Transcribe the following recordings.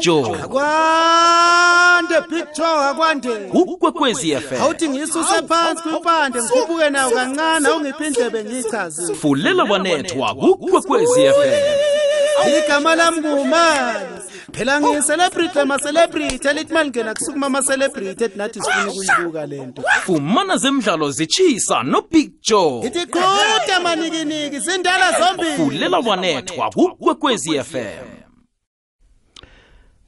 Joe Akwande Big Joe akwande. ukwekwezi FM Awuthi ngisuse phansi kwipande ngikhuphuke nayo kancane awungiphi indlebe ngichaze. fulela wanethwa ukwekwezi FM Igama lami kumali. Phela ngiyi celebrity ama celebrity elithi malingena kusukuma ama celebrity ethi nathi sifuna ukuyibuka lento. fumana zemidlalo zitshisa no Big Joe Ithi qhude manikiniki sindala zombili. fulela wanethwa ukwekwezi FM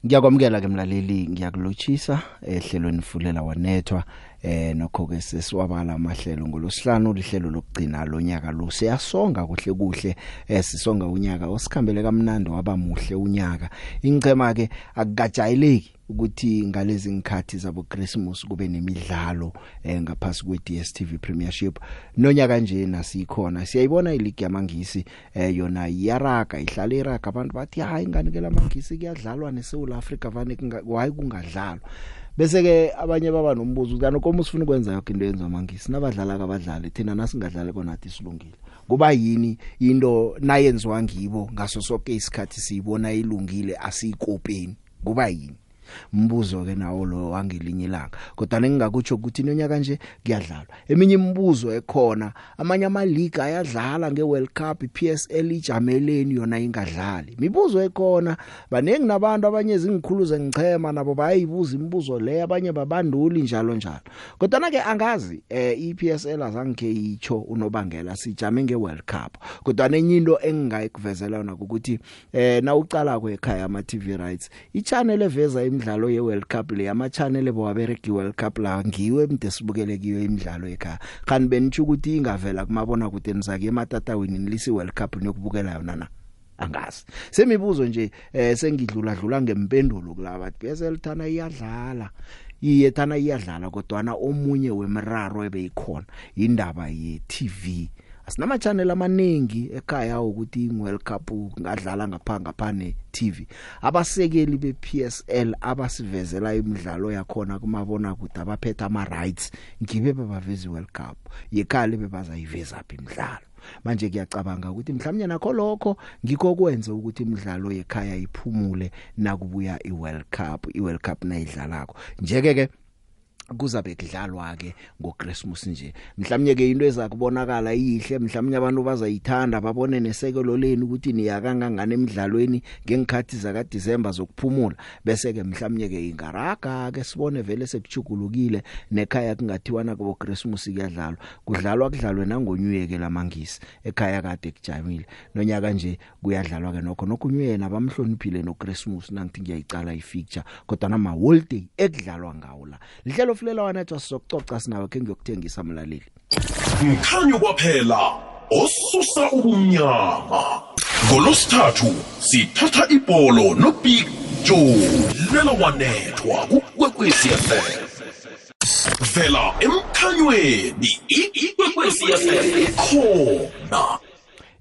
Ngiyakwamukela ke mlaleli ngiyakulotshisa ehlelweni fulela wanethwa eh nokho ke sesiwabala amahlelo ngolosihlanu lihlelo lokugcina lonyaka lo. Siyasonga kuhle kuhle eh sisonga unyaka osikhambele kamnandi wabamuhle unyaka. Ingcema ke akukajayeleki. Ukuthi ngalezi ngikhathi zabo Christmas kube nemidlalo eh ngaphasi kwe DStv Premiership. Nonyaka nje nasikhona siyayibona iligi yamangisi eh yona iyaraga ihlala iraga. Abantu bathi hayi nganikela amangisi kuyadlalwa neSouth Africa vane hayi kungadlalwa? Bese ke abanye baba nombuzo ukuthi anokoma usifuna ukwenza yonke into yenziwa mangisi? Nabadlala kabadlali thina nasingadlali kona athi silungile kuba yini? Into nayenziwa ngibo ngaso sonke isikhathi siyibona ilungile asiyikopeni kuba yini? Mbuzo ke nawo lo wangelinye ilanga. Kodwa ningakutsho ukuthi nonyaka nje kuyadlalwa. Eminye imibuzo ekhona amanye ama league ayadlala ngeWorld Cup iPSL ijameleni yona ingadlali? Mibuzo ekhona baningi nabantu abanye zingikhulu zengichema nabo bayibuza imibuzo le abanye babanduli njalo njalo. Kodwa ke angazi eh iPSL azange yicho unobangela sijame ngeWorld Cup. Kodwa nenye into engingayikuvezela yona ukuthi eh na uqala kwekhaya ama TV rights ichannel eveza imidlalo yeWorld Cup le ama channel bowabereki World Cup la ngiwe mde sibukele kiyo imidlalo ekhaya. Kanti benitsho ukuthi ingavela kumabona kude nizake ematatawini nilisi World Cup niyokubukela yona na? Angazi. Semibuzo nje eh sengidlula dlula ngempendulo kulaba. PSL thana iyadlala. Iye thana iyadlala kodwa na omunye wemiraro ebeyikhona indaba ye TV asinama channel amaningi ekhaya ukuthi iWorld Cup ngadlala ngapha ngaphane TV abasekeli bePSL abasivezela imidlalo yakhona kumabona kude abaphethe ama rights ngibe bebaveza iWorld Cup. Yekhale bebazayiveza phi imidlalo? Manje kuyacabanga ukuthi mhlawumnye nakho lokho ngikho kwenza ukuthi imidlalo yekhaya iphumule nakubuya iWorld Cup iWorld Cup nayidlalako. Njeke ke kuzabe kudlalwa ke ngoChristmas nje. Mhlawumnye ke into ezakubonakala iyihle mhlawumnye abantu bazayithanda babone nesekelo leni ukuthi niyakangangana emidlalweni ngengikhathi zaka December zokuphumula. Bese ke mhlawumnye ke ingaraga ke sibone vele sekuchugulukile nekhaya kungathiwana kubo Christmas kuyadlalwa. Kudlalwa kudlalwe nangonyuyeke lamangisi ekhaya kade kujamile. Nonyaka nje kuyadlalwa ke nokho nokunyuye nabamhloniphile no Christmas nangithi ngiyayicala ifeature kodwa nama holiday ekudlalwa ngawo la. Lihlelo fulela wanathi sizokucoca sinawe ke ngiyokuthengisa mlaleli. Mkhanyo kwaphela osusa ubumnyama. Ngolosithathu sithatha ibholo nobig joe. Lela wanethwa kukwekwezi fm vela emkhanyweni ikwekwezi fm khona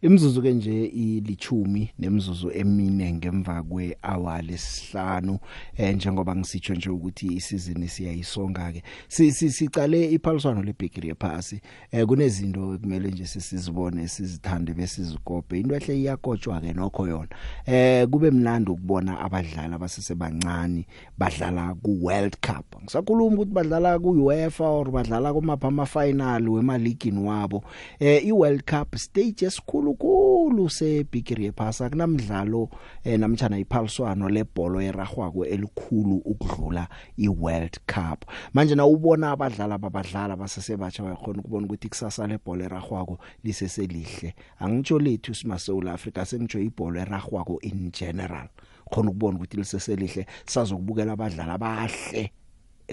Imzuzu ke nje ilichumi nemzuzu emine ngemva kwehour lesihlanu eh njengoba ngisitsho nje ukuthi isizini siyayisonga ke. Sicale iphaliswano lebigiri yephasi eh kunezinto kumele nje sisizibone sizithande bese sizikope into ehle iyakotshwa ke nokho yona eh kube mnandi ukubona abadlali abasesebancane badlala ku World Cup. Ngisakhuluma ukuthi badlala ku UEFA or badlala kuma phama final wema league wabo. Eh i World Cup stage esikhulu kulu sebigiri yephasa. Kunamdlalo eh namtjana iphaliswano lebhola eragwako elikhulu ukudlula iWorld Cup. Manje na ubona abadlali ababadlala basesebatsha bayakhona ukubona ukuthi kusasa lebhola eragwako liseselihle angitsho lethu simaSouth Africa sengitsho ibhola eragwako in general. Khona ukubona ukuthi liseselihle sazokubukela abadlali abahle.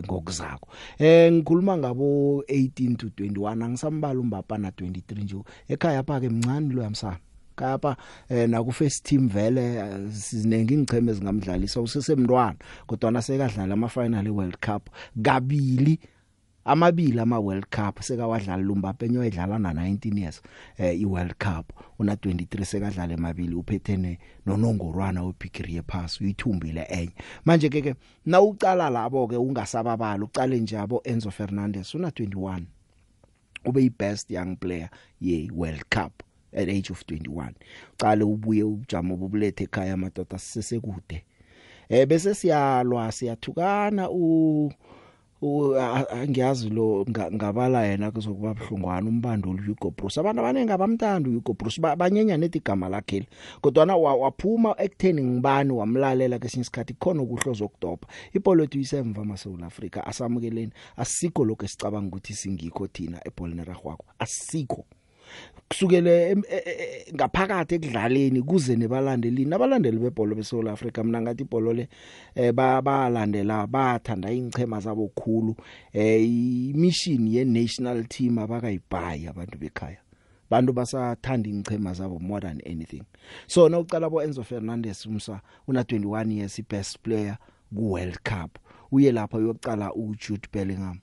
Ngokuzako eh ngikhuluma ngabo 18 to 21 angisambala umbapa na 23 nje. Ekhaya pha ke mncane lo yamsana. Kapa eh na ku first team vele eh, sizinengi ingcheme ezingamdlalisa usesemntwana kodwa nasekadlala ama final eWorld Cup kabili. Amabili ama World Cup sekawadlala Lumbape nyo edlala na 19 years eh iWorld Cup. Una 23 sekadlala emabili uphethene nonongorwana wePickering yepass uyithumbile enye. Manje ke ke na ucala labo ke ungasababala ucale nje abo Enzo Fernandez una 21 ube yibest young player ye World Cup at age of 21 ucale ubuye ujamo bobulethe ekhaya amadoda sisekude eh bese siyalwa siyathukana u u- a- a- angiyazi lo nga- ngabala yena kuzokuba buhlungwana umbanduli Hugo Bruce abantu abanenge abamthanda Hugo Bruce ba- banyenya nethi igama lakhe kodwa na wa- waphuma ekutheni ngibani wamlalela kesinye isikhathi khona ukuhlo zokudopa ipolitiki isemva maSouth Africa asamukeleni. Asikho lokho esicabanga ukuthi singikho thina ebholini ragwako asikho. Kusukele em- e- e- e- ngaphakathi ekudlaleni kuze nebalandelini abalandeli bebhola beSouth Africa mina ngathi ibhola le eh ba- balandela bathanda ingchema zabo khulu. Eh imission ye national team abakayibhayi abantu bekhaya. Bantu basathanda ingchema zabo more than anything. So nawucala bo Enzo Fernandez umsa una 21 years i best player ku World Cup. Uye lapha uyocala u Jude Bellingham.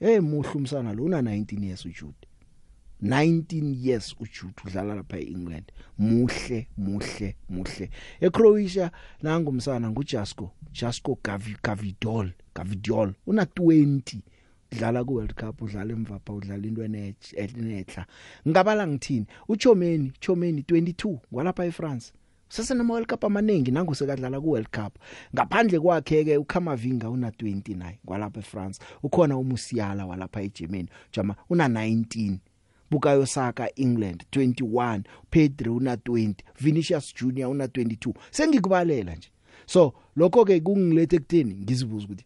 Eh muhle umsana lo una 19 years u Jude 19 years uJude udlala lapha eEngland. Muhle muhle muhle. eCroatia nangumsana nguJasko Jasko Gavi Gavidol Gavidiol. Una 20 dlala ku World Cup udlala emva pha udlala into enetla ngabala ngithini? uChomeni Chomeni 22 kwalapha eFrance. Sesena World Cup amaningi nangu sekadlala ku World Cup. Ngaphandle kwakhe ke uKamavinga una 29 kwalapha eFrance. Ukhona uMusiala walapha eGermany. Jama una 19 Bukayo Saka England 21 Pedri una 20 Vinicius Junior una 22 sengikubalela nje. So lokho ke kungilethe ekutheni ngizibuza ukuthi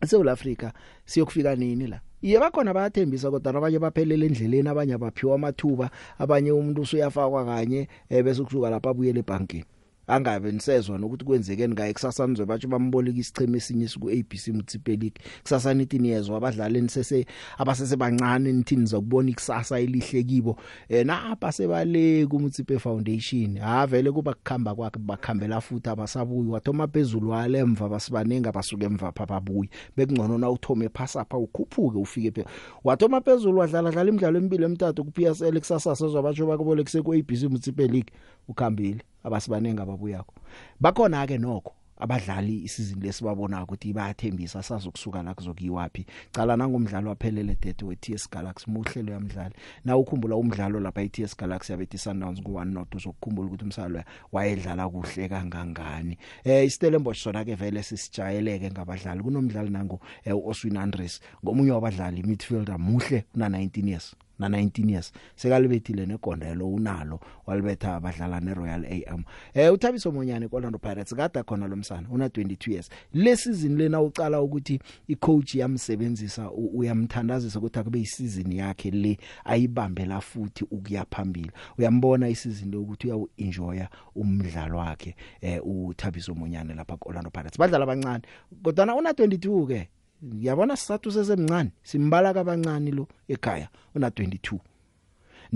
eSouth Africa siyokufika nini la? Iye bakhona bayathembisa kodwa abanye baphelele endleleni abanye abaphiwa amathuba abanye umuntu usuyafakwa kanye eh, bese kusuka lapha abuyele ebankini angabe nisezwa nokuthi kwenzekeni ngaye kusasa nizwe batsho bamboleka isicheme esinye siku ABC Mutsipe League kusasa nithi niyezwa abadlali nisese abasese bancane nithi nizokubona ikusasa elihle kibo. Eh napha sebale ku Mutsipe Foundation ha vele kuba kukhamba kwakhe bakhambela futhi abasabuyi wathoma phezulu walemva basibanenga basuke emva pha babuyi bekungcono na uthome phasapha ukhuphuke ufike phela wathoma phezulu wadlala dlala imidlalo emibili emithathu ku PSL kusasa sezwa batsho bakubolekise ku ABC Mutsipe League. Ukhambile. Abasibanenga ababuyako. Bakhona ke nokho abadlali isizini lesibabona ukuthi bayathembisa sazokusuka la kuzokuyiwapi cala nangomdlalo waphelele dethe weTS Galaxy muhlelo yamdlali. Na ukhumbula umdlalo lapha eTS Galaxy yabethi Sundowns ku 1 not uzokukhumbula ukuthi umsalo wayedlala kuhle kangangani. Eh iStellenbosch sona ke vele sisijayeleke ngabadlali kunomdlali nango eh, uOswin Andres. Ngomunye wabadlali midfielder muhle una 19 years. Na 19 years. Sekalibethile negondelo unalo walibetha abadlala neRoyal AM eh uthabiso monyane koLorlando Pirates kade khona lomsana una 22 years. Le season lena ucala ukuthi icoach yamsebenzisa u- uyamthandazisa ukuthi akube isizini yakhe le ayibambela futhi ukuya phambili. Uyambona isizini le ukuthi uyawu enjoya umdlalo wakhe eh uthabiso monyane lapha koLorlando Pirates. Badlala abancane kodwa una 22 ke yabona sisathu sesemncane simbala kabancane lo ekhaya una 22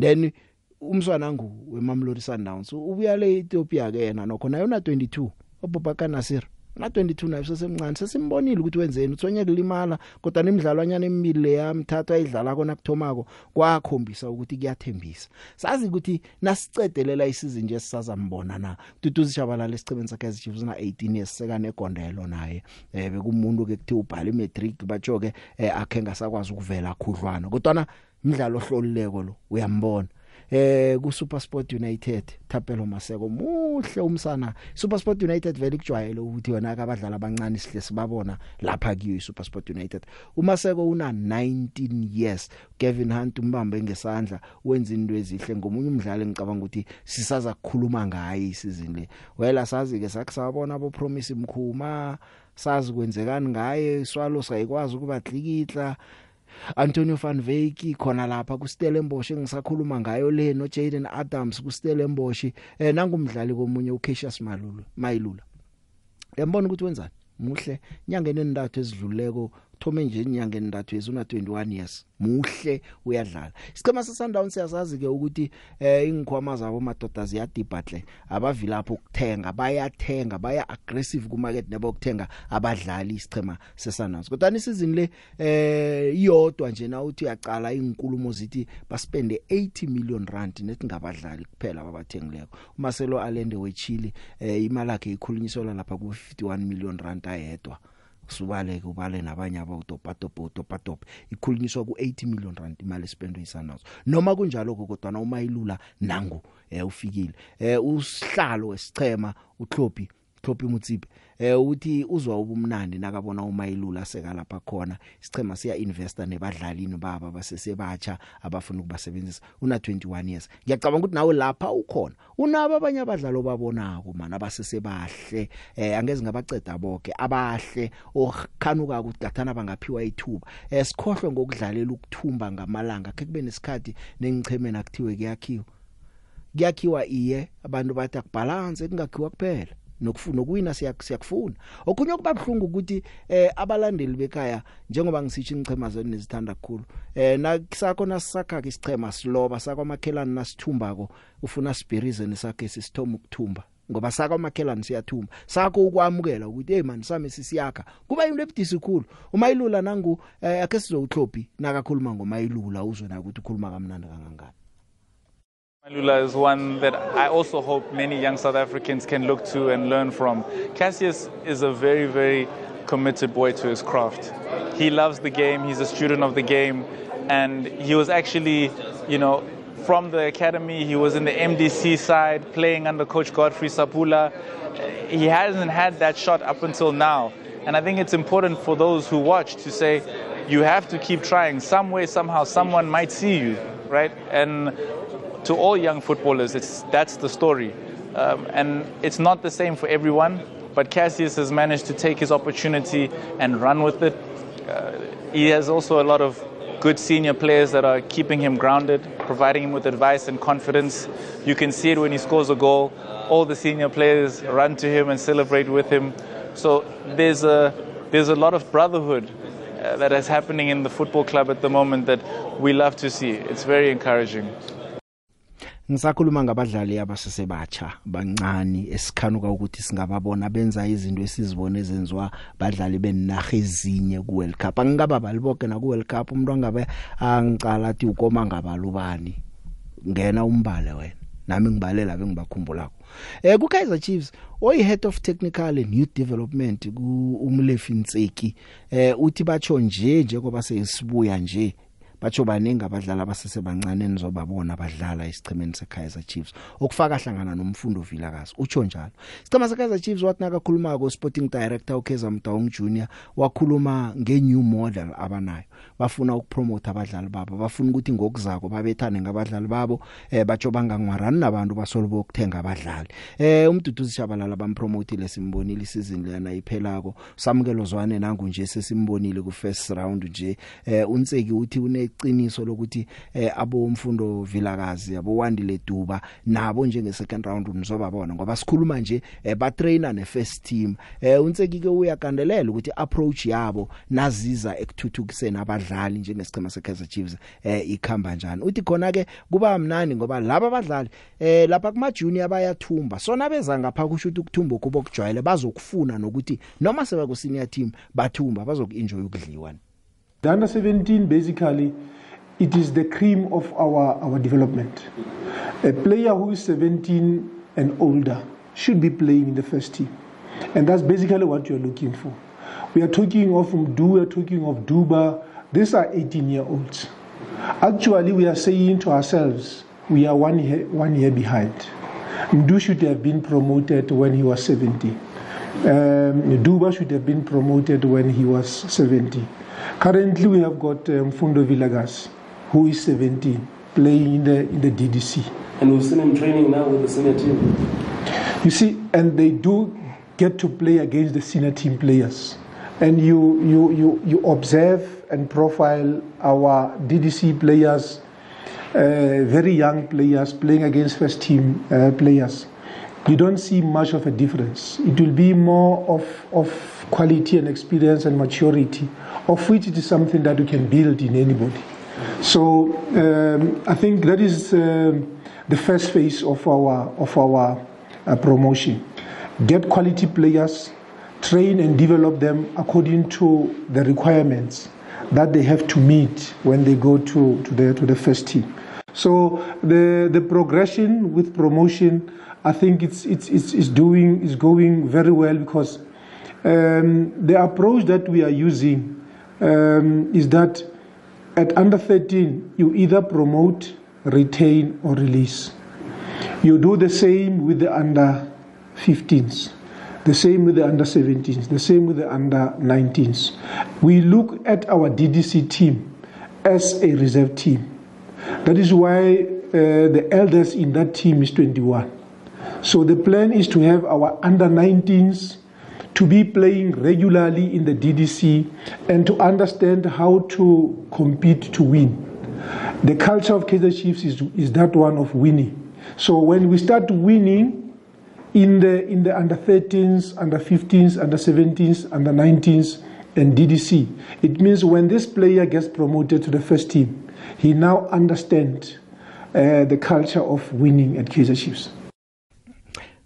then umswana ngu weMamelodi Sundowns ubuya le Ethiopia ke yena nokho naye una 22 uBobaka Nasir. Na 22 naye sesemncane sesimbonile ukuthi wenzeni uthonya kulimala kodwa nemidlalwanyana emibili leyamthatha ayidlala kona kuthomako kwakhombisa ukuthi kuyathembisa. Sazi ukuthi nasicedelela isizini nje sisazambona na? Tutuzi shabalala esichebeni sakhe ezichiefs na 18 years seka negondelo naye. Eh bekumuntu ke kuthi ubhala imatric batsho ke eh, akhe ngasakwazi ukuvela khudlwana. Kodwa na imidlalo ohlolileko lo uyambona? Eh ku SuperSport United Thapelo Maseko muhle umsana. SuperSport United vele kujwayele ukuthi yona abadlali abancane sihle sibabona lapha kiyo iSuperSport United. uMaseko una 19 years. Kevin Hunt umbambe ngesandla wenza into ezihle. Ngomunye umdlali ngicabanga ukuthi sisaza kukhuluma ngaye isizini le. Wela sazi ke sakusabona abo Promise Mkhuma sazi kwenzekani ngaye Swallows ayikwazi ukuba dlikitla Antonio van Wyk khona lapha ku Stellenbosch engisakhuluma ngayo le no Jaden Adams ku Stellenbosch eh nangumdlali komunye uCassius Malulu Mayilula. Yambona ukuthi wenzani? Muhle. Inyangeni endathu ezidluleko thome nje inyangeni endathu ezuna 21 years muhle uyadlala. Isichema seSundowns siyasazi ke ukuthi eh ingikhwama zabo madoda ziyadibhatle abavilapho ukuthenga bayathenga baya aggressive ku market nabo ukuthenga abadlali isichema seSundowns kodwa isizini le eh iyodwa nje na uthi uyaqala inkulumo zithi baspende 80 million rand nethi ngabadlali kuphela ababathengileko. uMarcelo Allende weChile eh imali yakhe ikhulunyiswa lapha ku 51 million rand ayedwa. Subale kubale nabanye abawutopatopo utopatopo ikhulunyiswa ku80 million rand imali espendwe isanazo noma kunjalo kodwa na umayilula nangu eh ufikile. Eh usihlalo wesichema uKlophi Klophi Mutsipe eh uthi uzwa ubumnandi nakabona umayilula seka lapha khona. Isichema siya investor nebadlalini baba basesebatsha abafuna ukubasebenzisa. Una 21 years. Ngiyacabanga ukuthi nawe lapha ukhona. Unabo abanye abadlalo babonako mana basesebahle eh angeze ngabaceda bonke abahle. Okhanuka ukuthi gathana bangaphiwa ithuba. Esikhohlwe ngokudlalela ukuthumba ngamalanga. Ke kube nesikhathi nengichemeni akuthiwe kuyakhiwa. Kuyakhiwa iye abantu bathi akubalance kungakhiwa kuphela. Nokufuna ukuwina siyakufuna. Okunye okubabhlungu ukuthi eh abalandeli bekhaya njengoba ngisitsho ingchemazweni nezithanda kakhulu eh nakusakho nasakha isichema siloba sakwamakhelani nasithumbako ufuna sibhirize nesakhe sisithoma ukuthumba ngoba saka makhelani siyathumba. Sakho ukwamukela ukuthi hey man sami sisiyakha. Kuba into ebudisi khulu. Umayilula nangu eh, ake sizowuhlophi nakakhuluma ngomayilula uzwe na ukuthi ukhuluma kamnandi kangangani. Lula is one that I also hope many young South Africans can look to and learn from. Cassius is a very, very committed boy to his craft. He loves the game, he's a student of the game, and he was actually, you know, from the academy, he was in the MDC side playing under coach Godfrey Sapula. He hasn't had that shot up until now. And I think it's important for those who watch to say, you have to keep trying. Some way, somehow, someone might see you, right? And to all young footballers, it's, that's the story. Um, and it's not the same for everyone, but Cassius has managed to take his opportunity and run with it. Uh, he has also a lot of good senior players that are keeping him grounded, providing him with advice and confidence. You can see it when he scores a goal. All the senior players run to him and celebrate with him. So there's a, there's a lot of brotherhood uh, that is happening in the football club at the moment that we love to see. It's very encouraging. Ngisakhuluma ngabadlali abasesebatsha bancane esikhanuka ukuthi singababona benza izinto esizibone ezenziwa badlali benaga ezinye ku World Cup. Angingaba baliboke na ku World Cup umuntu angabe angicala athi ukoma ngabalubani. Ngena umbale wena. Nami ngibalela bengibakhumbulako. Eh ku Kaizer Chiefs oyi head of technical and youth development ku umlefi Ntseki eh uthi batsho nje njengoba sesibuya nje batsho baningi abadlali abasesebancane nizobabona badlala isichemeni seKaizer Chiefs. Okufaka hlangana nomfundo Vilakazi utsho njalo. Isichema seKaizer Chiefs wathi nakakhuluma ko sporting director uKeza Mtaung Junior wakhuluma ngenew model abanayo. Bafuna ukupromote abadlali babo. Bafuna ukuthi ngokuzako babethane ngabadlali babo eh batsho bangangwarani nabantu basolo ukuthenga abadlali. Eh umduduzi shabalala bampromotile simbonile isizini lena iphelako. Samukelo zwane nangu nje sesimbonile ku first round nje. Eh unseki uthi une iqiniso lokuthi eh abomfundo Vilakazi abowandile Duba. Nabo njenge second round nizobabona ngoba sikhuluma nje eh, ba trainer ne first team. Eh unseki ke uyakandelela ukuthi approach yabo naziza ekuthuthukiseni abadlali. Njengesichema seKaizer Chiefs eh ikhamba kanjani uthi khona ke kuba mnandi ngoba laba abadlali eh lapha kuma junior bayathumba sona beza ngapha kusho ukuthi ukuthumba kubo kujwayele bazokufuna nokuthi noma seba ku senior team bathumba bazokuenjoy ukudliwa The under 17 basically it is the cream of our, our development. A player who is 17 and older should be playing in the first team. And that's basically what you're looking for. We are talking of Mdu, we are talking of Duba. These are 18 year olds. Actually, we are saying to ourselves, we are one year, one year behind. Mdu should have been promoted when he was 70. Um, Duba should have been promoted when he was 70. Currently, we have got um, Fundo Villagas, who is 17, playing in the, in the DDC. And we've seen him training now with the senior team. You see, and they do get to play against the senior team players. And you, you, you, you observe and profile our DDC players, uh, very young players playing against first team uh, players. You don't see much of a difference. It will be more of, of quality and experience and maturity, of which it is something that you can build in anybody. So um, I think that is um, the first phase of our of our uh, promotion. Get quality players, train and develop them according to the requirements that they have to meet when they go to, to the to the first team. So the the progression with promotion, I think it's it's it's, it's doing is going very well because um, the approach that we are using um, is that at under 13 you either promote, retain or release. You do the same with the under 15s. The same with the under 17s, the same with the under 19s. We look at our DDC team as a reserve team. That is why uh, the eldest in that team is 21. So the plan is to have our under 19s to be playing regularly in the DDC and to understand how to compete to win. The culture of Kaiser Chiefs is, is that one of winning. So when we start winning, in the in the under 13s, under 15s, under 17s, under 19s, and DDC. It means when this player gets promoted to the first team, he now understands uh, the culture of winning at Kaizer Chiefs.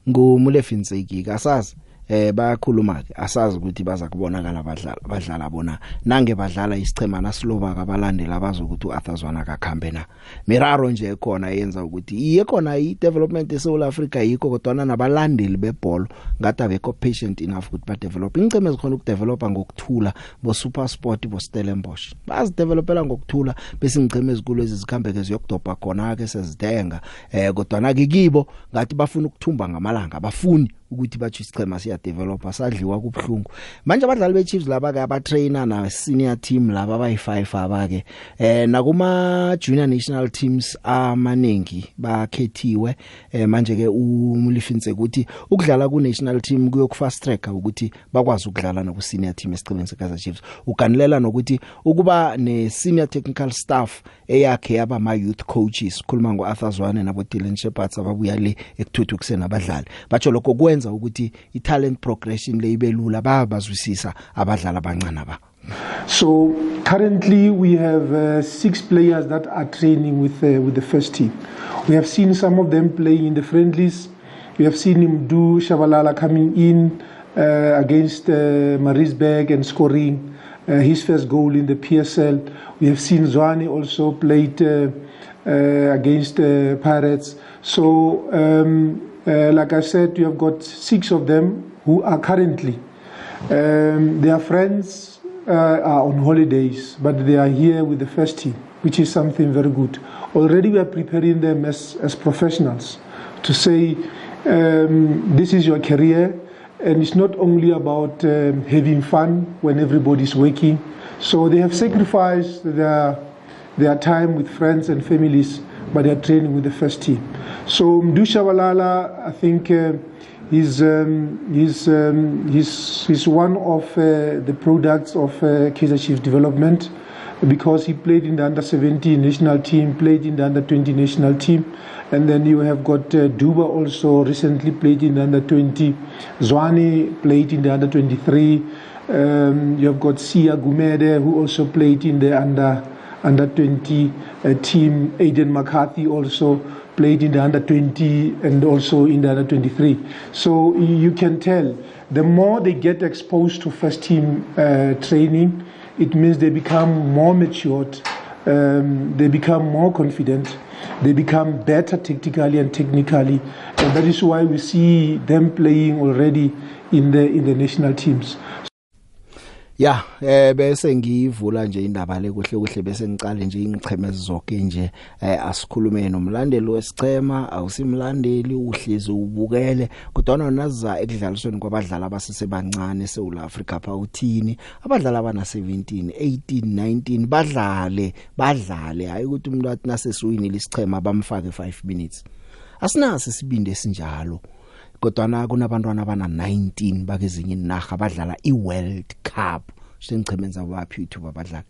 ngumulefinseki kasazi eh bayakhuluma ke asazi ukuthi baza kubonakala abadlala abadlala bona. Nange badlala isichema nasiloba kabalandela bazokuthi uArthurzwana kakhambe na. Miraro nje khona yenza ukuthi iye khona i development eSouth Africa yikho kodwa nabalandeli bebhola ngathi abekho patient enough ukuthi ba develop inceme zikhona ukudevelopa ngokuthula bo super sport bo Stellenbosch bazidevelopela ngokuthula bese ngiceme ezikulu ezizikhambeke ziyokudobha khona ke sezidenga eh kodwa na kikibo ngathi bafuna ukuthumba ngamalanga bafuni ukuthi bathi isichema siya developer sadliwa kubhlungu manje abadlali be Chiefs laba ke aba trainer na senior team laba abayi 5 abake eh nakuma junior national teams amaningi bakhethiwe. Eh manje ke umlifinse ukuthi ukudlala ku national team kuyo fast track ukuthi bakwazi ukudlala naku senior team esiqhemeni seKaizer Chiefs. Uganilela nokuthi ukuba ne senior technical staff eyakhe yaba ma youth coaches khuluma ngo Arthur Zwane nabo Dylan Shepard ababuya le ekuthuthukiseni abadlali. Batsho lokho kwenza ukuthi i talent progression le ibelula bayabazwisisa abadlali abancane ba So currently we have uh, six players that are training with uh, with the first team. We have seen some of them playing in the friendlies. We have seen him do Shabalala coming in uh, against uh, Marisberg and scoring uh, his first goal in the PSL. We have seen Zwane also played uh, uh, against uh, Pirates. So, um, uh, like I said, you have got six of them who are currently um, their friends uh, are on holidays, but they are here with the first team, which is something very good. Already, we are preparing them as, as professionals to say, um, This is your career, and it's not only about um, having fun when everybody's working. So, they have sacrificed their, their time with friends and families, but they are training with the first team. So, Mdusha Walala, I think. Uh, He's, um, he's, um, he's, he's one of uh, the products of uh, Kaiser Chiefs development because he played in the under 17 national team, played in the under 20 national team, and then you have got uh, Duba also recently played in the under 20, Zwane played in the under 23, um, you have got Sia Gumede who also played in the under under 20 uh, team, Aiden McCarthy also played in the under 20 and also in the under 23. So you can tell the more they get exposed to first team uh, training, it means they become more matured, um, they become more confident, they become better tactically and technically, and that is why we see them playing already in the in the national teams. Ya eh bese ngivula nje indaba le kuhle kuhle bese ngicale nje ingichemezi zonke nje eh asikhulume nomlandeli wesichema awusimlandeli uhlezi ubukele kodwa naza ekudlalisweni kwabadlali abasesebancane eSouth Africa pha uthini abadlali abana 17 18 19 badlale badlale. Hayi ukuthi umuntu athi nasesiwini lesichema bamfake 5 minutes. Asinasi sibinde sinjalo kodwa kunabantwana abana 19 bakezinye inaga abadlala iWorld Cup. Sengichemenza baphi ithuba abadlali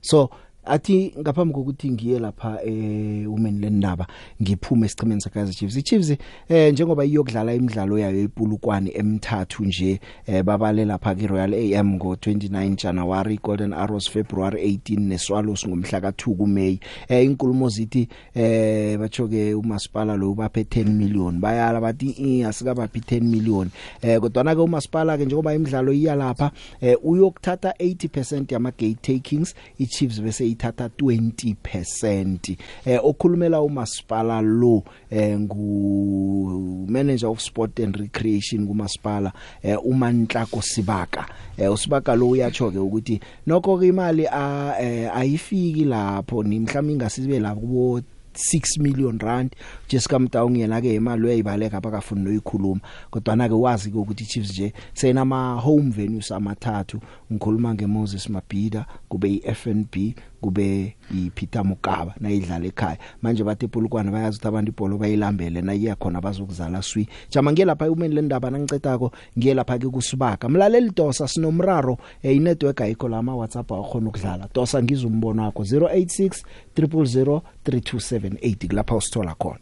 so athi ngaphambi kokuthi ngiye lapha eh women lendaba ngiphume esichimeni sakazi Chiefs. iChiefs eh njengoba iyokudlala imidlalo yayo epulukwane emithathu nje eh babale lapha ki Royal AM ngo 29 January Golden Arrows February 18 neSwallows ngomhla ka2 kuMay eh inkulumo zithi eh bachoke umasipala lo baphe 10 million. Bayala bathi asikabaphi 10 million. Eh kodwa na ke umasipala ke njengoba imidlalo iya lapha eh uyokuthatha 80% yama gate takings. iChiefs bese ithatha 20% eh okhulumela umasipala lo eh ngu manager of sport and recreation kumasipala eh umanhlako sibaka. Eh usibaka lo uyatsho ke ukuthi nokho ke imali ayifiki lapho ni mhlawumbe ingasibe lapho 6 million rand. Jessica Mtaung yena ke imali uyayibaleka abakafuni noyikhuluma. Kodwa na ke wazi ke ukuthi Chiefs nje senama home venues amathathu. Ngikhuluma ngeMoses Mabhida kube iFNB kube iPeter Mugaba nayidlala ekhaya. Manje bathi ipulukwana bayazi ukuthi abantu ibhola bayilambele na iya khona bazokuzala swi. Jama ngiye lapha umeni lendaba nangicetako ngiye lapha ke kusibaka. Mlaleli dosa sinomraro eh, inetwork ayikho la ama WhatsApp akhona ukudlala. Dosa ngizwe umbono wakho 086 000 3278 kulapha usithola khona.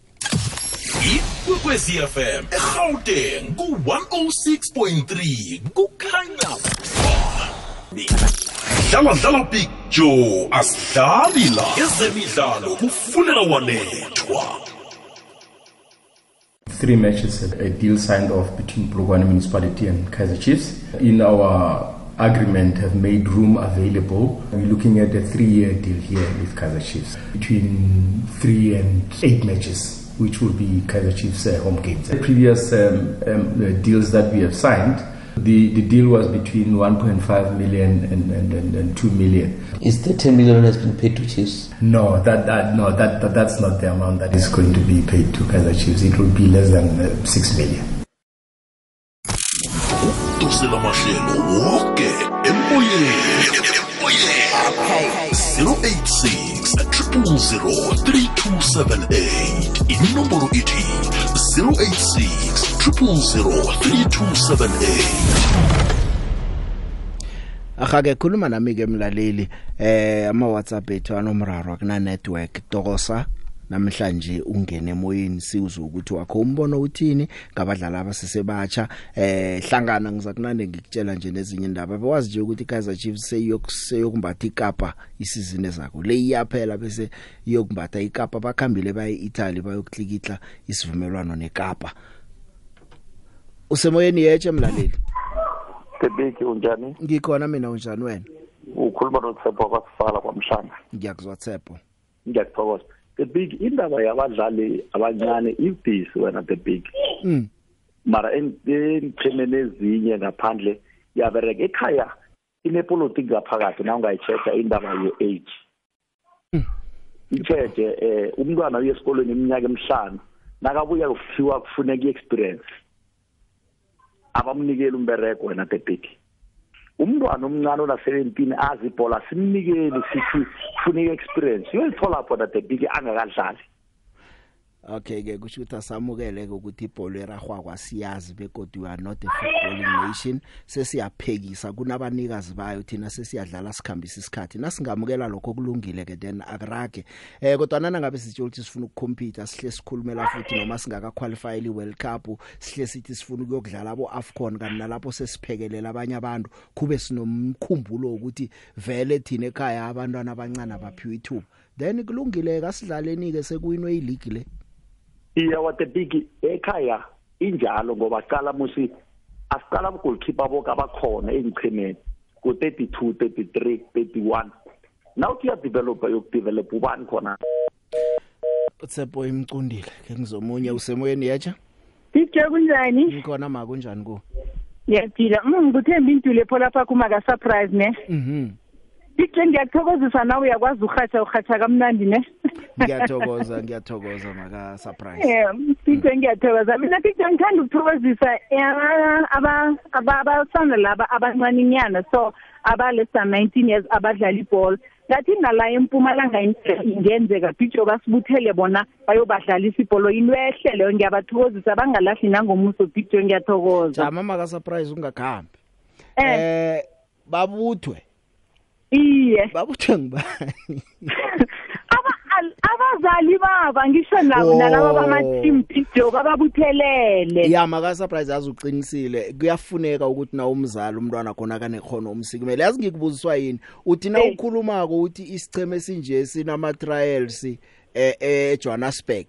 Ikwekwezi fm egauteng ku-106.3 kukhanya dlala dlala big joe asidlali la. Ezemidlalo kufunela wanethwa. Three matches, a deal signed off between Polokwane Municipality and Kaiser Chiefs. In our agreement, have made room available. We're looking at a three-year deal here with Kaiser Chiefs, between three and eight matches, which will be Kaiser Chiefs' uh, home games. The previous um, um, deals that we have signed, the, the deal was between 1.5 million and, and, and, and 2 million. Is the 10 million has been paid to Chiefs? No, that, that no that, that that's not the amount that is going to be paid to Kaiser Chiefs. It will be less than uh, 6 million. Dosela mahlelo woke emoyeni. Emoyeni 086 000 3278 inomboro ithi 086 000 3278 Akake khuluma nami ke mlaleli eh ama WhatsApp ethu anomraro akuna network dokosa. Namhlanje ungene emoyeni siwuza ukuthi wakho umbono uthini ngabadlali abasesebatsha. Eh hlangana ngizakunande ngikutshela nje nezinye indaba. Bewazi nje ukuthi Kaizer Chiefs seyokumbatha ikapa isizini ezako le iyaphela bese iyokumbatha ikapa bakhambile baye Italy bayokuklikitla isivumelwano nekapa. Usemoyeni yeche mlaleli? Tebeki unjani? ngikhona mina unjani wena? Ukhuluma noThepho kwasifala kwamhlanga. ngiyakuzwa Tshepo. Ngiyakuthokoza. Tebeki indaba yabadlali abancane ibhisi wena Tebeki. mm Mara enchemene ezinye ngaphandle yabereka ekhaya inepolitiki ngaphakathi na ungayichecha indaba ye-age. Icheche eh umntwana uye esikolweni iminyaka emihlanu nakabuya kufhiwa kufuneka i-experience. abamnikeli umbereko wena Tebeki. Umntwana omncane ona 17 azi ibhola simnikeli sithi kufuneka experience. Uyayithola phona Tebeki angakadlali. Okay ke kusho ukuthi asamukele ke ukuthi ibhola eragwa kwasiyazi begodwa we are not a footballing nation. Sesiyaphekisa kunabanikazi bayo thina sesiyadlala sikhambisa isikhathi. Nasingamukela lokho kulungile ke then akurage. Eh kodwa nana ngabe sitsho ukuthi sifuna ukucompete sihle sikhulumela futhi noma singaka qualify i World Cup sihle sithi sifuna ukuyokudlala abo AFCON kanti nalapho sesiphekelela abanye abantu kube sinomkhumbulo ukuthi vele thina ekhaya abantwana abancane abaphiwe ithuba. Then kulungile kasidlaleni ke sekuwinwe ileague le. Iya watebiki ekhaya injalo ngoba qala musi asiqala goalkeeper bonke abakhona engichemeni ku 32 33 31 now kuya developer yokudevelop ubani khona Tshepo imcundile ke ngizomunye usemoyeni yacha Picture kunjani? ngikhona ma kunjani ku Ngiyaphila. Mm nguthemba intule pho lapha kuma ka surprise ne. Mhm Picture ngiyakuthokozisa nawe uyakwazi uhatsha uhatsha kamnandi ne. ngiyathokoza ngiyathokoza maka surprise Eh, picture ngiyathokoza. Mina picture ngithanda ukuthokozisa eh, aba aba abasana laba abancane inyana so aba less than 19 years abadlala ibhola. Ngathi nala eMpumalanga ingenzeka picture basibuthele bona bayobadlalisa ibhola into ehle leyo ngiyabathokozisa bangalahli nangomuso picture ngiyathokoza. jama maka surprise ungakhambi Eh. eh babuthwe Iye. babuthwe ngibani Aba al- abazali baba ngisho nabo Oh. nalabo bama team picture bababuthelele. ya maka surprise azuqinisile kuyafuneka ukuthi na umzali umntwana khona kanekhono umsikimele yazi ngikubuziswa yini uthi na ukhulumako uthi isicheme sinje sinama trials eh eh Johannesburg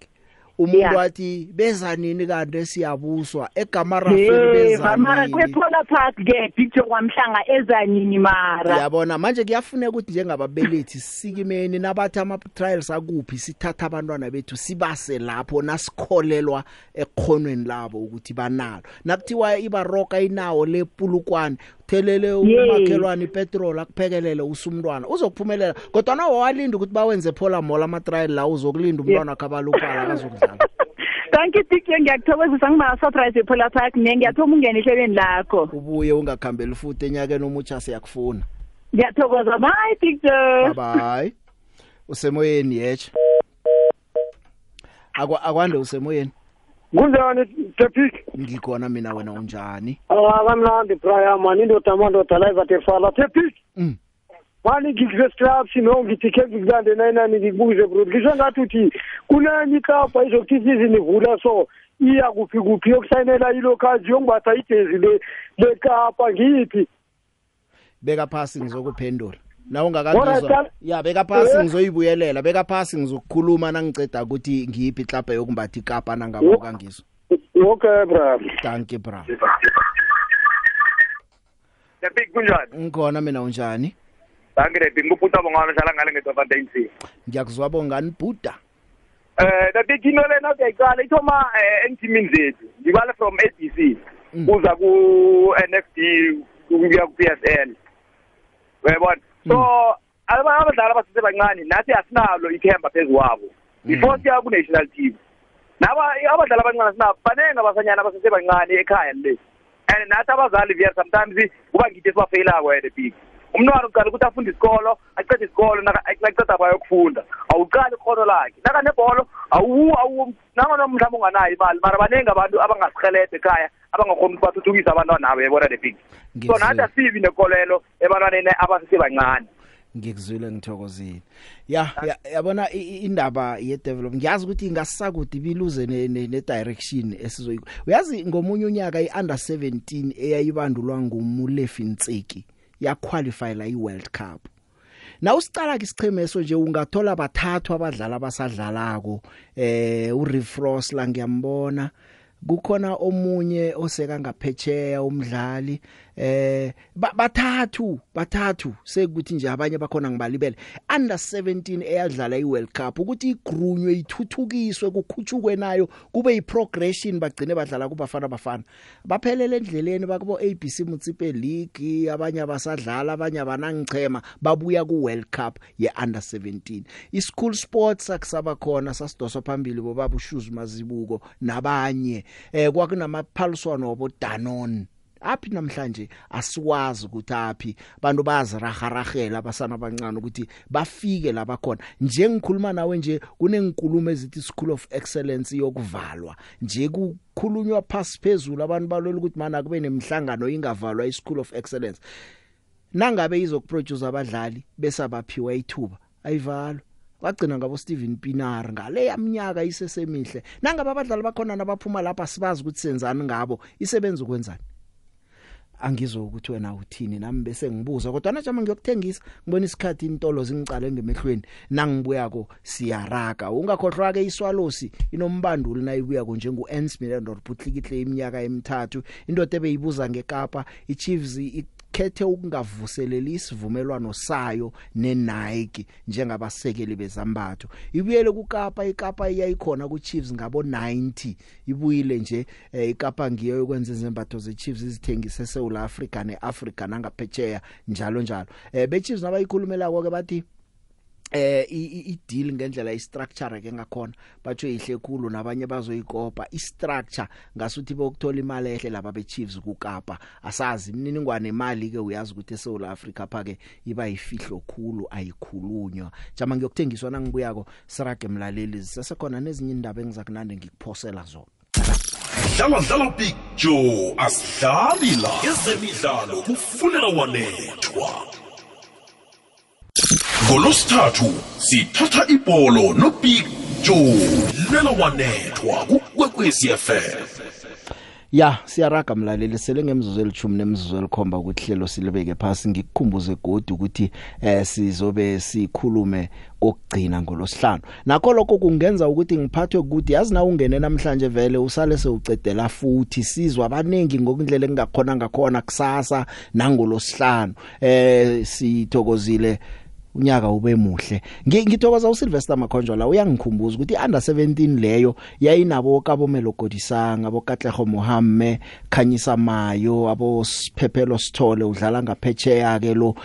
umuntu Yeah. wathi beza nini kanti siyabuswa egama Hey, rafeli mama beza nini kwepola park ke picture kwamhlanga ezanini mara. yabona manje kuyafuneka ukuthi njengababelethi sikimeni nabathi ama trials akuphi sithatha abantwana bethu sibase lapho nasikholelwa ekhonweni labo ukuthi banalo nakuthiwa ibaroka inawo lepulukwane thelele Yes. umakhelwane ipetrol akuphekelele usumntwana. Uzokuphumelela. Kodwa nawo walinda ukuthi bawenze phola mola ama trial la uzokulinda umntwana wakhe abaluphala akazokudlala. Thank you big joe ngiyakuthokozisa ngima-surprise ephola park. Ne ngiyathoma ungena ehlelweni lakho. Ubuye ungakhambeli futhi enyakeni omutsha siyakufuna. Ngiyathokoza. Bye big joe bye bye usemoyeni yeche akwa akwande usemoyeni. Kunjani tepik? Ngikhona mina wena unjani? Ah kamnandi brian mani indoda amandoda live tefala tepik? Mm. mani ngikusestrapsi no ngithi khe ngikulande nayinani ngikubuze bro ngisho ngathi uthi kunenye ikapa izokuthi isizini ivula so iya kuphi kuphi? Yokusayinela ilokhaji yongibatha ijezi le lekapa ngiphi beka phasi ngizokuphendula ungakangizwa Dal- ya beka phasi Eh. ngizoyibuyelela beka phasi ngizokukhuluma nangiceda ukuthi ngiyiphi klapa yokumbatha ikapa nangaba ukangizwa okay bra thank you bra Tepik kunjani? ngikhona mina unjani Sangire ngikuputa bongwana shala ngale ngeTofantain Sea. ngiyakuzwa bongani bhuda Eh Tepik ino lena uyayiqala ithoma eh, entimini zethu. Ngibale from ABC kuza ku NFD kuya ku PSL. Uyabona? So aba abadlali abasese bancane nathi asinalo ithemba phezuwabo. Before siya ku national team. Naba abadlali abancane sinabo banenge abasanyana abasese bancane ekhaya le. And nathi abazali via sometimes kuba ngithi sibafeyilako wena big. Umntwana uqala ukuthi afunde isikolo aqede isikolo naqeda bayokufunda. Awuqali ikhono lakhe. Nakanebholo awu awu nangona mhlawumbe unganayo imali mara baningi abantu abangasihelebha ekhaya abangakhona ukuthi bathuthukise abantwana abo yabona the big so nathi asibi nekolelo ebantwaneni abasesebancane ngikuzwile ngithokozile. Ya ya- yabona i- i- indaba ye develop ngiyazi ukuthi ingasisakude ibiluze ne, ne, ne direction esizoyi uyazi ngomunye unyaka i under 17 eyayibandulwa ngumulefi Ntseki. Ya qualify la i World Cup. Na usicala ke isichemeso nje ungathola bathathu abadlali abasadlalako eh uRefrost la ngiyambona. Kukhona omunye oseka ngaphetsheya umdlali eh ba- bathathu bathathu sekuthi nje abanye bakhona ngibalibele. Under 17 eyadlala iWorld Cup ukuthi igrunywe ithuthukiswe kukhutshukwe nayo kube yiprogression bagcine badlala kubafana bafana. Baphelele endleleni bakubo ABC Mutsipe League abanye abasadlala abanye abanangichema babuya ku World Cup ye under 17 ischool sports akusaba khona sasidoswa phambili bobaba ushoes mazibuko nabanye. Eh kwakunamaphaliswano wabo Danone aphi namhlanje? Asiwazi ukuthi aphi. Bantu baziraharahela abasana abancane ukuthi bafike laba khona njengikhuluma nawe nje kunenkulumo ezithi school of excellence yokuvalwa. Nje kukhulunywa phasi phezulu abantu balola ukuthi mana kube nemhlangano ingavalwa i-school of excellence. Nangabe izokuproduce abadlali bese baphiwa ithuba ayivalwa wagcina ngabo Steven Pinar ngale yaminyaka isesemihle. Nangabe abadlali bakhona nabaphuma lapha sibazi ukuthi senzani ngabo. Isebenza ukwenzani? Angizwe ukuthi wena uthini nami bese ngibuza kodwa najama ngiyokuthengisa? Ngibona isikhathi intolo zingicale ngemehlweni. Nangibuyako siyaraga. Ungakhohlwa ke iswalosi inombanduli nayibuyako njengu Ernst Middendorf Putlikihle iminyaka emithathu. Indoda ebeyibuza ngeKapa iChiefs ikhethe ukungavuseleli isivumelwano sayo neNike njengabasekeli bezambatho. Ibuyele kuKapa iKapa iyayikhona kuChiefs ngabo 90 ibuyile nje eh, iKapa ngiyo yokwenza izembatho zeChiefs izithengise eSouth Africa neAfrica nangaphetsheya njalo njalo. Eh beChiefs nabayikhulumelako ke bathi eh i- i i- deal ngendlela istructure ke ngakhona batho ihle khulu nabanye bazoyikopa. Istructure ngasuthi bokuthola imali ehle laba beChiefs kuKapa. Asazi imininingwane imali ke uyazi ukuthi eSouth Africa pha ke iba yifihlo khulu ayikhulunywa. Jama ngiyokuthengiswa nangibuyako sirage mlaleli. Sisekhona nezinye indaba engizakunande ngikuphosela zona. Dlala dlala big joe asidlali la. Ezemidlalo kufuneka wanethwa. Ngolosithathu sithatha ibholo nobig joe lela wanethwa kukwekwezi fm Ya siyaraga mlaleli sele ngemzuzu elithumi nemzuzu elikhomba ukuthi hlelo silibeke phasi. Ngikukhumbuze godi ukuthi eh sizobe sikhulume kokugcina ngolosihlanu. Nakho lokho kungenza ukuthi ngiphathwe ukuthi yazi na ungene namhlanje vele usale sewucedela futhi. Sizwa abanengi ngokundlela engakhona ngakhona kusasa nangolosihlanu. Eh sithokozile unyaka ube muhle. Ngi- ngithokoza uSylvester Makhonjwa la uyangikhumbuza ukuthi under 17 leyo yayinabo kabomelo Godisanga abo Katlego Mohamme Khanyisa Mayo abo Siphephelo Sithole udlala ngaphecheya ke lo.